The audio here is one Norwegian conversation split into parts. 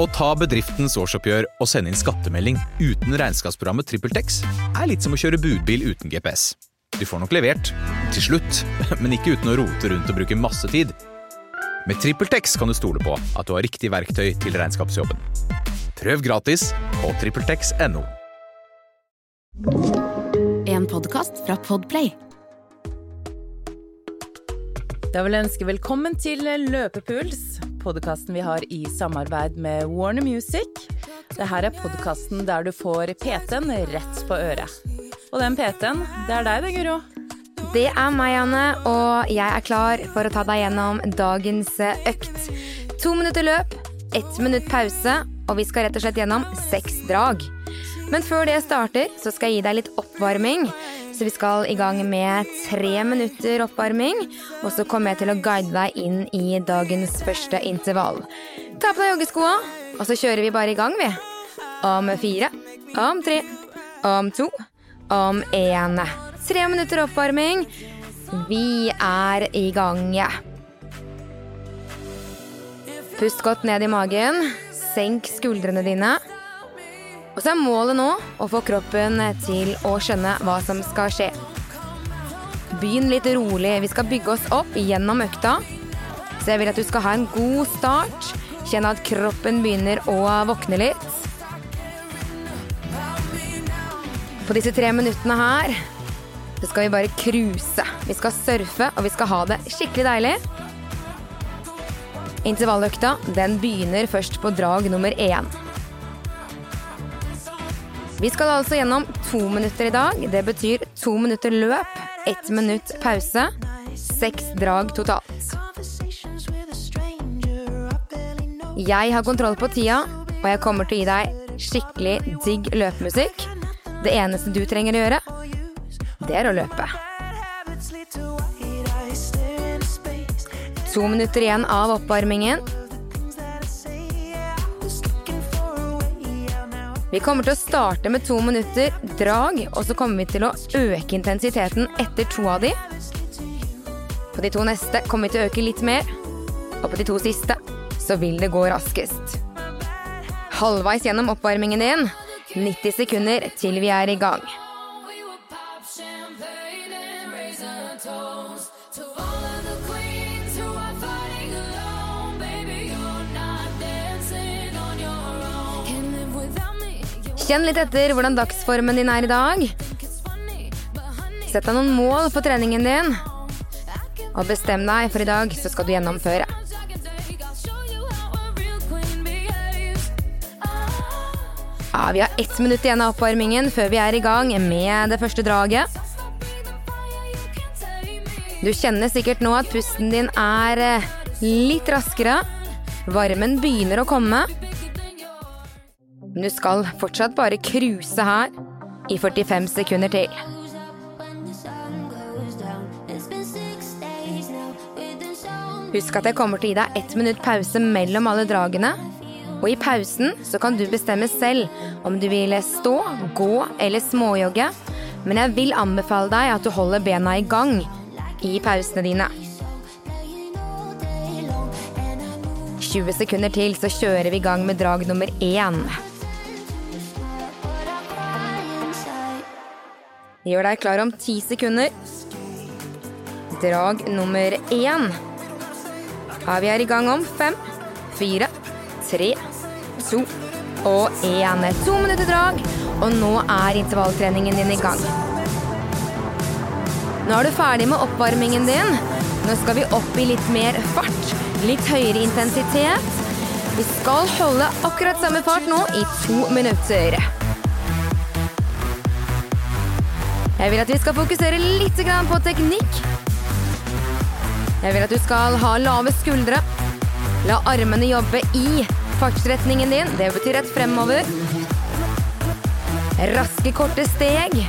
Å ta bedriftens årsoppgjør og sende inn skattemelding uten regnskapsprogrammet TrippelTex er litt som å kjøre budbil uten GPS. Du får nok levert, til slutt, men ikke uten å rote rundt og bruke masse tid. Med TrippelTex kan du stole på at du har riktig verktøy til regnskapsjobben. Prøv gratis på TrippelTex.no. En podkast fra Podplay. Da vil jeg ønske velkommen til Løpepuls, podkasten vi har i samarbeid med Warner Music. Dette er podkasten der du får PT-en rett på øret. Og den PT-en, det er deg det, Guro. Det er meg, Anne, og jeg er klar for å ta deg gjennom dagens økt. To minutter løp, ett minutt pause, og vi skal rett og slett gjennom seks drag. Men før det starter, så skal jeg gi deg litt oppvarming. Så vi skal i gang med tre minutter oppvarming, og så kommer jeg til å guide deg inn i dagens første intervall. Ta på deg joggeskoa, og så kjører vi bare i gang, vi. Om fire, om tre, om to, om én. Tre minutter oppvarming. Vi er i gang. Pust godt ned i magen. Senk skuldrene dine. Og så er målet nå å få kroppen til å skjønne hva som skal skje. Begynn litt rolig. Vi skal bygge oss opp gjennom økta. Så jeg vil at du skal ha en god start. Kjenne at kroppen begynner å våkne litt. På disse tre minuttene her så skal vi bare cruise. Vi skal surfe, og vi skal ha det skikkelig deilig. Intervalløkta den begynner først på drag nummer én. Vi skal altså gjennom to minutter i dag. Det betyr to minutter løp, ett minutt pause. Seks drag totalt. Jeg har kontroll på tida, og jeg kommer til å gi deg skikkelig digg løpemusikk. Det eneste du trenger å gjøre, det er å løpe. To minutter igjen av oppvarmingen. Vi kommer til å starte med to minutter drag, og så kommer vi til å øke intensiteten etter to av de. På de to neste kommer vi til å øke litt mer, og på de to siste så vil det gå raskest. Halvveis gjennom oppvarmingen din, 90 sekunder til vi er i gang. Kjenn litt etter hvordan dagsformen din er i dag. Sett deg noen mål for treningen din. Og bestem deg, for i dag så skal du gjennomføre. Ja, vi har ett minutt igjen av oppvarmingen før vi er i gang med det første draget. Du kjenner sikkert nå at pusten din er eh, litt raskere. Varmen begynner å komme. Men du skal fortsatt bare cruise her i 45 sekunder til. Husk at jeg kommer til å gi deg ett minutt pause mellom alle dragene. Og i pausen så kan du bestemme selv om du vil stå, gå eller småjogge. Men jeg vil anbefale deg at du holder bena i gang i pausene dine. 20 sekunder til, så kjører vi i gang med drag nummer én. Gjør deg klar om ti sekunder. Drag nummer én. Ja, vi er i gang om fem, fire, tre, to og én. To minutter drag, og nå er intervalltreningen din i gang. Nå er du ferdig med oppvarmingen din. Nå skal vi opp i litt mer fart. Litt høyere intensitet. Vi skal holde akkurat samme fart nå i to minutter. Jeg vil at vi skal fokusere litt på teknikk. Jeg vil at du skal ha lave skuldre. La armene jobbe i fartsretningen din. Det betyr rett fremover. Raske, korte steg.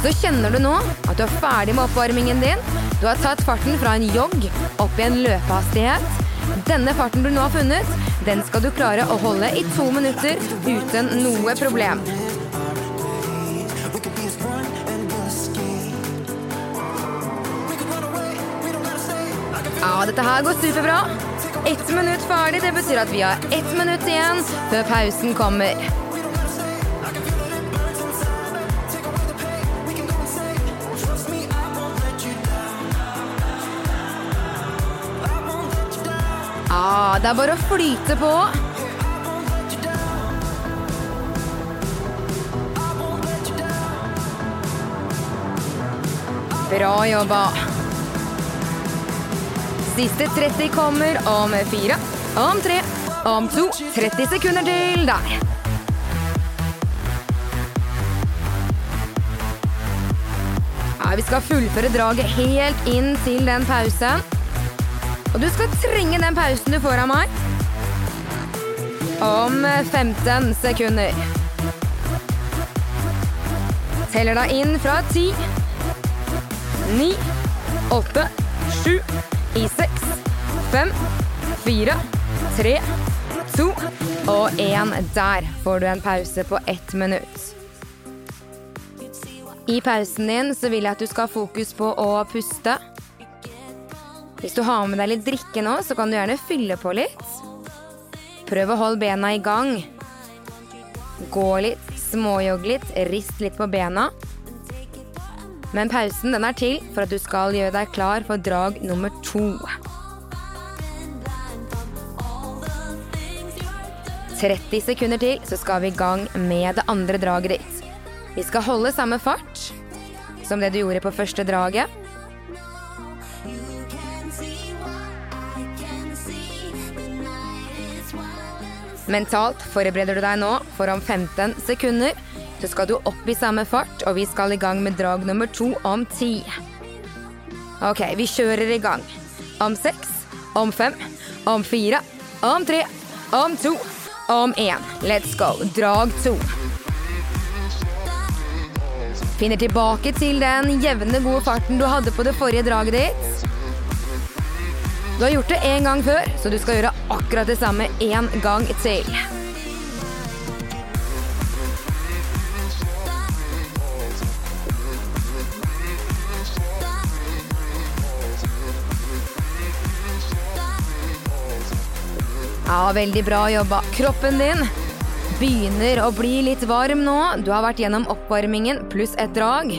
Så kjenner du nå at du er ferdig med oppvarmingen din. Du har tatt farten fra en jogg opp i en løpehastighet. Denne farten du nå har funnet, den skal du klare å holde i to minutter uten noe problem. Dette her går superbra. ett minutt ferdig. Det betyr at vi har ett minutt igjen før pausen kommer. Ah, det er bare å flyte på. Bra jobba. Siste 30 kommer om fire, om tre, om to. 30 sekunder til deg. Ja, vi skal fullføre draget helt inn til den pausen. Og du skal trenge den pausen du får av meg. Om 15 sekunder. Teller deg inn fra 10, 9, 8, 7, i 6, 5, 4, 3, 2 og én. Der får du en pause på ett minutt. I pausen din så vil jeg at du skal ha fokus på å puste. Hvis du har med deg litt drikke nå, så kan du gjerne fylle på litt. Prøv å holde bena i gang. Gå litt, småjogg litt, rist litt på bena. Men pausen den er til for at du skal gjøre deg klar for drag nummer to. 30 sekunder til, så skal vi i gang med det andre draget ditt. Vi skal holde samme fart som det du gjorde på første draget. Mentalt forbereder du deg nå for om 15 sekunder. Så skal du opp i samme fart, og vi skal i gang med drag nummer to om ti. Ok, vi kjører i gang. Om seks, om fem, om fire, om tre, om to, om én. Let's go. Drag to. Finner tilbake til den jevne, gode farten du hadde på det forrige draget ditt. Du har gjort det én gang før, så du skal gjøre akkurat det samme én gang til. Ja, veldig bra jobba. Kroppen din begynner å bli litt varm nå. Du har vært gjennom oppvarmingen pluss et drag.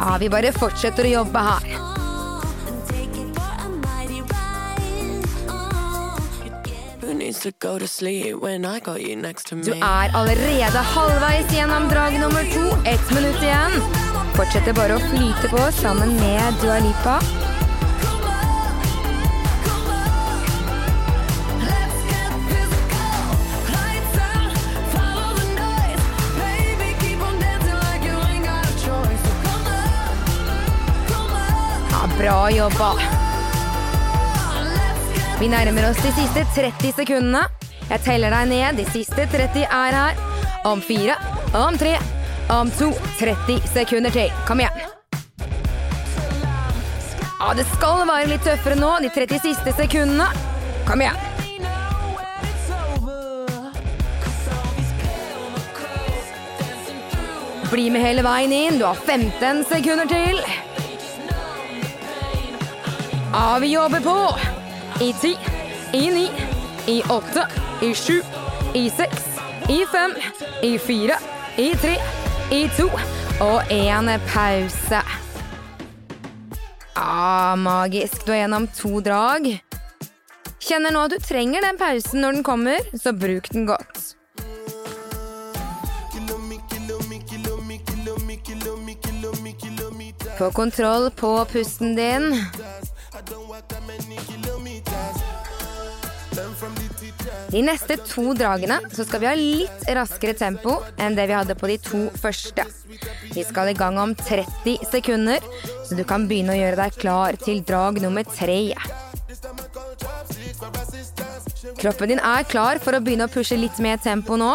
Ja, vi bare fortsetter å jobbe her. Du er allerede halvveis gjennom drag nummer to. Ett minutt igjen. Fortsetter bare å flyte på sammen med Dua Lipa. Ja, bra jobba. Vi nærmer oss de siste 30 sekundene. Jeg teller deg ned. De siste 30 er her. Om fire, om tre, om to. 30 sekunder til. Kom igjen. Ja, det skal være litt tøffere nå. De 30 siste sekundene. Kom igjen. Bli med hele veien inn. Du har 15 sekunder til. Ja, vi jobber på. I ti, i ni, i åtte, i sju, i seks, i fem, i fire, i tre, i to og én pause. Ah, magisk. Du er gjennom to drag. Kjenner nå at du trenger den pausen når den kommer, så bruk den godt. Få kontroll på pusten din. De neste to dragene så skal vi ha litt raskere tempo enn det vi hadde på de to første. Vi skal i gang om 30 sekunder, så du kan begynne å gjøre deg klar til drag nummer tre. Kroppen din er klar for å begynne å pushe litt mer tempo nå.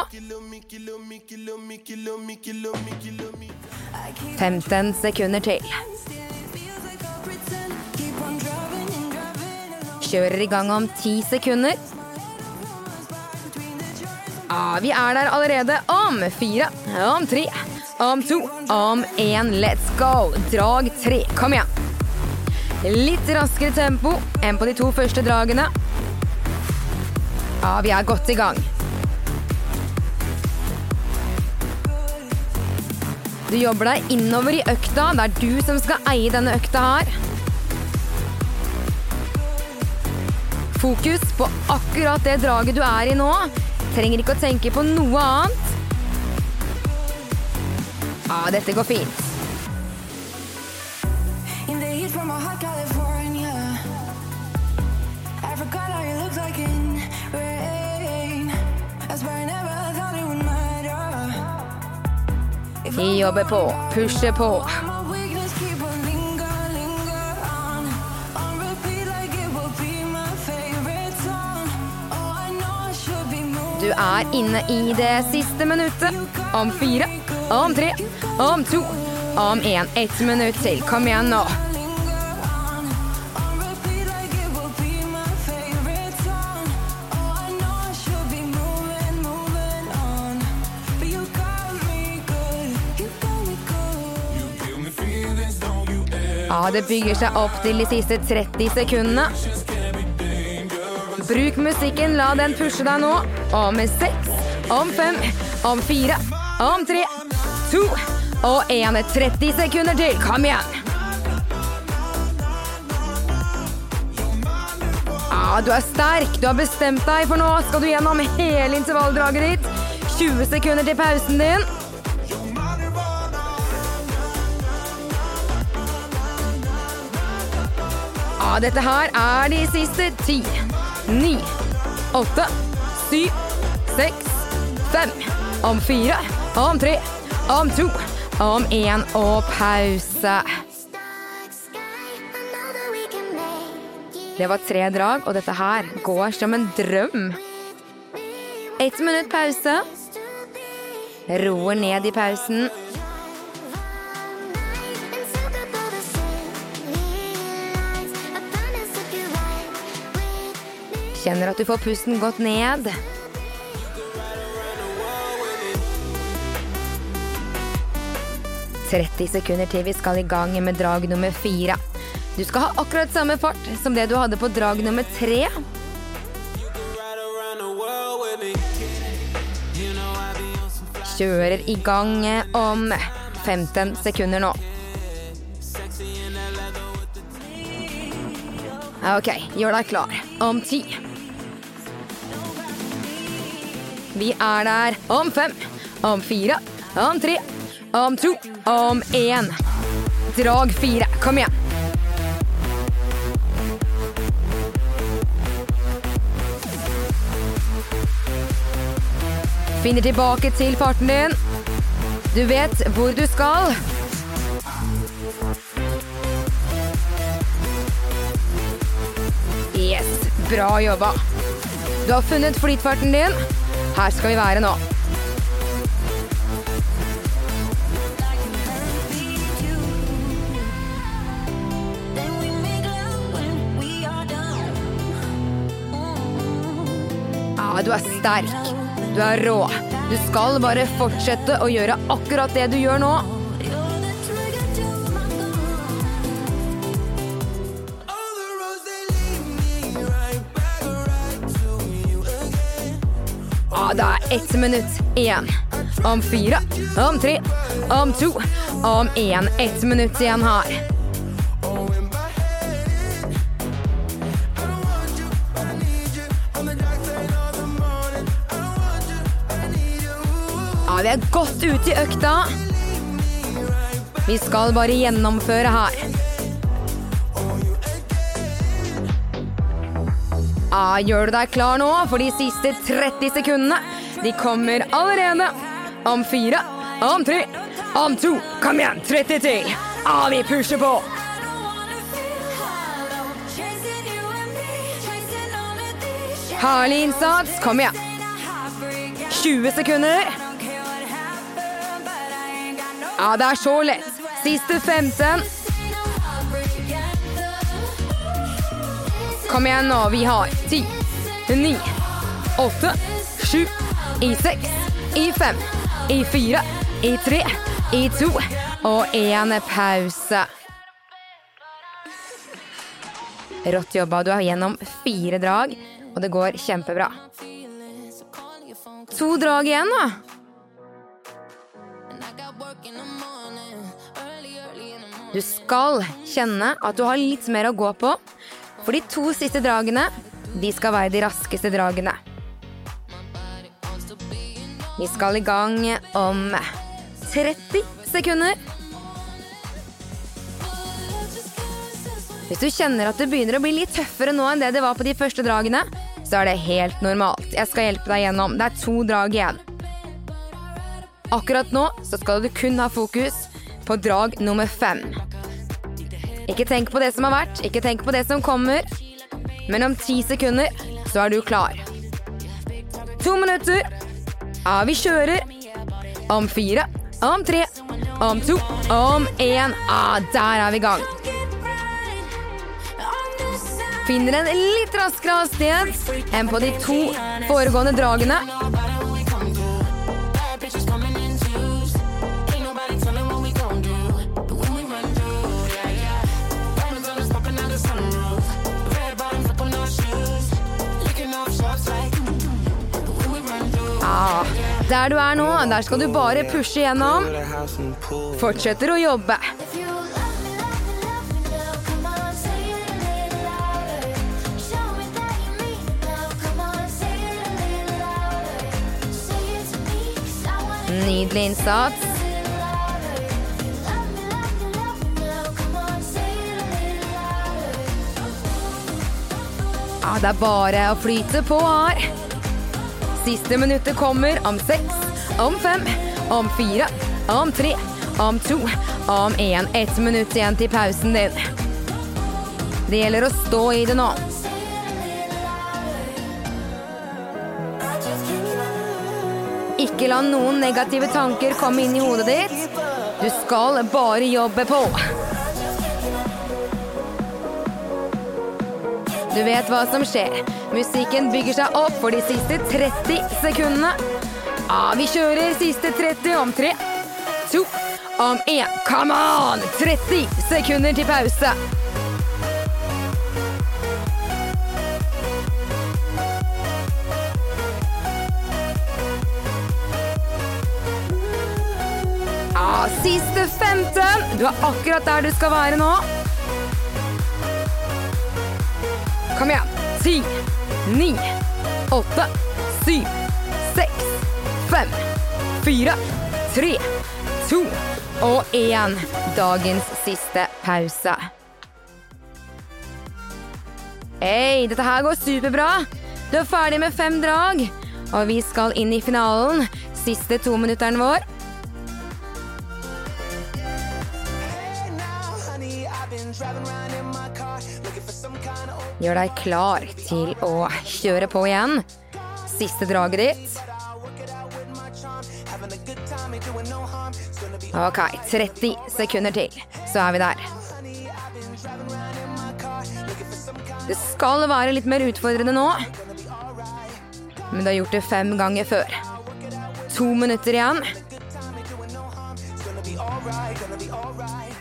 15 sekunder til. Kjører i gang om 10 sekunder. Ah, vi er der allerede om fire, om tre, om to, om én. Let's go! Drag tre. Kom igjen. Litt raskere tempo enn på de to første dragene. Ja, vi er godt i gang. Du jobber deg innover i økta. Det er du som skal eie denne økta her. Fokus på akkurat det draget du er i nå. Trenger ikke å tenke på noe annet. Ja, dette går fint. Know jobber på, pusher på. Du er inne i det siste minuttet. Om fire, om tre, om to, om én. Ett minutt til. Kom igjen nå. Ja, det bygger seg opp til de siste 30 sekundene. Bruk musikken, la den pushe deg nå. Om seks, om fem, om fire, om tre, to og én. 30 sekunder til. Kom igjen. Ja, du er sterk. Du har bestemt deg, for nå skal du gjennom hele intervalldraget ditt. 20 sekunder til pausen din. Dette her er de siste ti, ni, åtte, syv, seks, fem, om fire, om tre, om to, om én og pause. Det var tre drag, og dette her går som en drøm. Ett minutt pause. Roer ned i pausen. Kjenner at du får pusten godt ned. «30 sekunder til vi skal i gang med drag nummer fire. Du skal ha akkurat samme fart som det du hadde på drag nummer tre. Kjører i gang om 15 sekunder nå. Ok, gjør deg klar. Om ti. Vi er der om fem, om fire, om tre, om to, om én. Drag fire. Kom igjen. Finner tilbake til farten din. Du vet hvor du skal. Yes, bra jobba. Du har funnet flytfarten din. Her skal vi være nå. Ja, du er sterk. Du er rå. Du skal bare fortsette å gjøre akkurat det du gjør nå. Ja, det er ett minutt igjen. Om fire, om tre, om to, om én. Ett minutt igjen her. Ja, vi er godt ute i økta. Vi skal bare gjennomføre her. Ja, gjør du deg klar nå for de siste 30 sekundene? De kommer allerede. Om fire, om tre, om to. Kom igjen, 30 til. Ah, vi pusher på. Herlig innsats. Kom igjen. 20 sekunder. Ja, det er så lett. Siste 15. Kom igjen nå. Vi har 10, 9, 8, 7, i seks, i fem, i fire, i tre, i to og én pause. Rått jobba. Du er gjennom fire drag, og det går kjempebra. To drag igjen, da. Du skal kjenne at du har litt mer å gå på, for de to siste dragene de skal være de raskeste dragene. Vi skal i gang om 30 sekunder. Hvis du kjenner at det begynner å bli litt tøffere nå enn det det var på de første dragene, så er det helt normalt. Jeg skal hjelpe deg gjennom. Det er to drag igjen. Akkurat nå så skal du kun ha fokus på drag nummer fem. Ikke tenk på det som har vært, ikke tenk på det som kommer. Men om ti sekunder så er du klar. To minutter. Ja, vi kjører. Om fire, om tre, om to, om én. Ja, der er vi i gang. Finner en litt raskere hastighet enn på de to foregående dragene. Der du er nå, der skal du bare pushe gjennom. Fortsetter å jobbe. Nydelig innsats. Ja, det er bare å flyte på her. Siste minuttet kommer om seks, om fem, om fire, om tre, om to, om én. Ett minutt igjen til pausen din. Det gjelder å stå i det nå. Ikke la noen negative tanker komme inn i hodet ditt. Du skal bare jobbe på. Du vet hva som skjer. Musikken bygger seg opp for de siste 30 sekundene. Ja, vi kjører siste 30 om tre, to, om én. Come on! 30 sekunder til pause. Siste 15. Du er akkurat der du skal være nå. Kom igjen. Ti, ni, åtte, syv, seks, fem, fire, tre, to og én. Dagens siste pause. Hei, dette her går superbra. Du er ferdig med fem drag, og vi skal inn i finalen. Siste tominutteren vår. Gjør deg klar til å kjøre på igjen. Siste draget ditt. Ok, 30 sekunder til, så er vi der. Det skal være litt mer utfordrende nå. Men du har gjort det fem ganger før. To minutter igjen.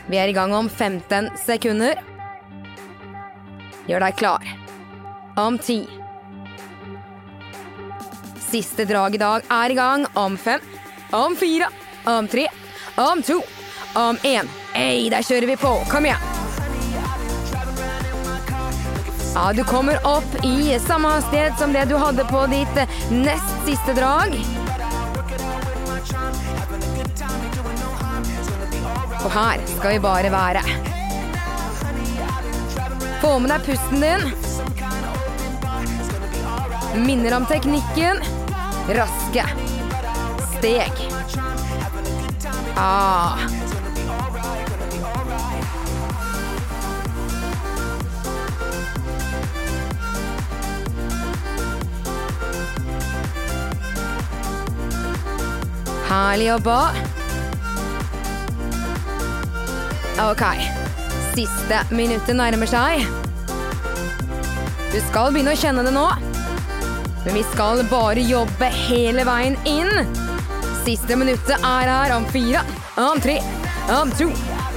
Vi er i gang om 15 sekunder. Gjør deg klar. Om ti. Siste drag i dag er i gang om fem, om fire, om tre, om to, om én. Ei, der kjører vi på. Kom igjen. Ja, du kommer opp i samme hastighet som det du hadde på ditt nest siste drag. Og her skal vi bare være. Få med deg pusten din. Minner om teknikken. Raske steg. Ah. Herlig jobba. Ok. Siste minuttet nærmer seg. Du skal begynne å kjenne det nå. Men vi skal bare jobbe hele veien inn. Siste minuttet er her om fire, om tre, om to,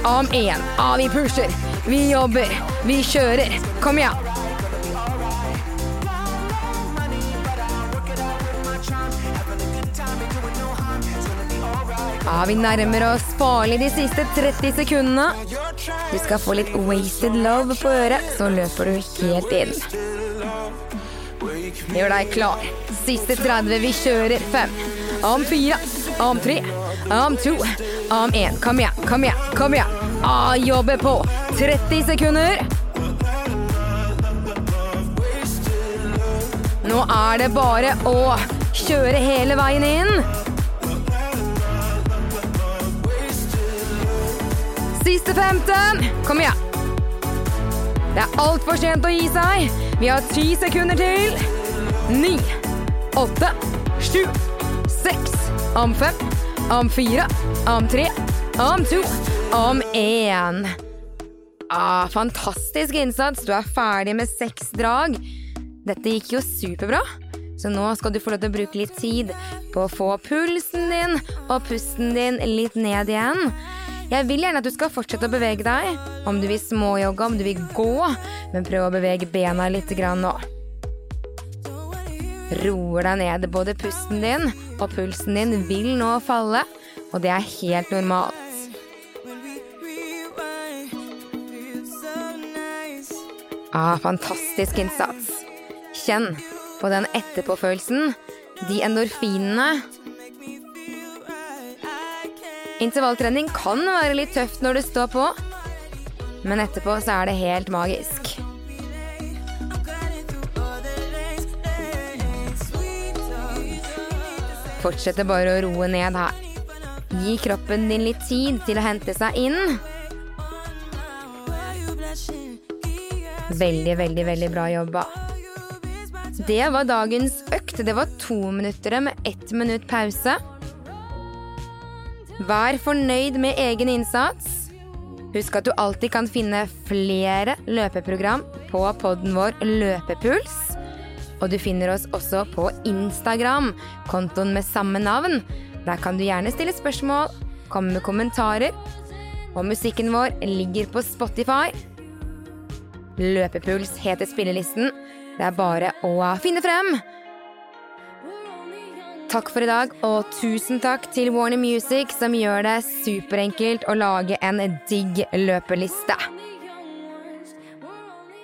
om én. Ah, vi pusher. Vi jobber. Vi kjører. Kom igjen. Ja, vi nærmer oss farlig de siste 30 sekundene. Du skal få litt wasted love på øret, så løper du helt inn. Gjør deg klar. Siste 30, vi kjører fem. Om fire, om tre, om to, om én. Kom igjen, kom igjen, kom igjen. Ah, jobbe på. 30 sekunder. Nå er det bare å kjøre hele veien inn. 15. Kom igjen. Det er altfor sent å gi seg. Vi har ti sekunder til. Ni, åtte, sju, seks, om fem, om fire, om tre, om to, om én. Ah, fantastisk innsats. Du er ferdig med seks drag. Dette gikk jo superbra. Så nå skal du få lov til å bruke litt tid på å få pulsen din og pusten din litt ned igjen. Jeg vil gjerne at du skal fortsette å bevege deg. Om du vil småjogge, om du vil gå. Men prøv å bevege bena litt nå. Roer deg ned. Både pusten din og pulsen din vil nå falle, og det er helt normalt. Ah, fantastisk innsats. Kjenn på den etterpåfølelsen. De endorfinene. Intervalltrening kan være litt tøft når det står på, men etterpå så er det helt magisk. Fortsette bare å roe ned her. Gi kroppen din litt tid til å hente seg inn. Veldig, veldig, veldig bra jobba. Det var dagens økt. Det var to minutter med ett minutt pause. Vær fornøyd med egen innsats. Husk at du alltid kan finne flere løpeprogram på podden vår Løpepuls. Og du finner oss også på Instagram, kontoen med samme navn. Der kan du gjerne stille spørsmål, komme med kommentarer. Og musikken vår ligger på Spotify. Løpepuls heter spillelisten. Det er bare å finne frem. Takk for i dag, og tusen takk til Warner Music, som gjør det superenkelt å lage en digg løpeliste.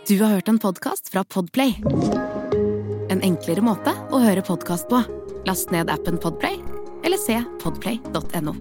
Du har hørt en podkast fra Podplay. En enklere måte å høre podkast på. Last ned appen Podplay, eller se podplay.no.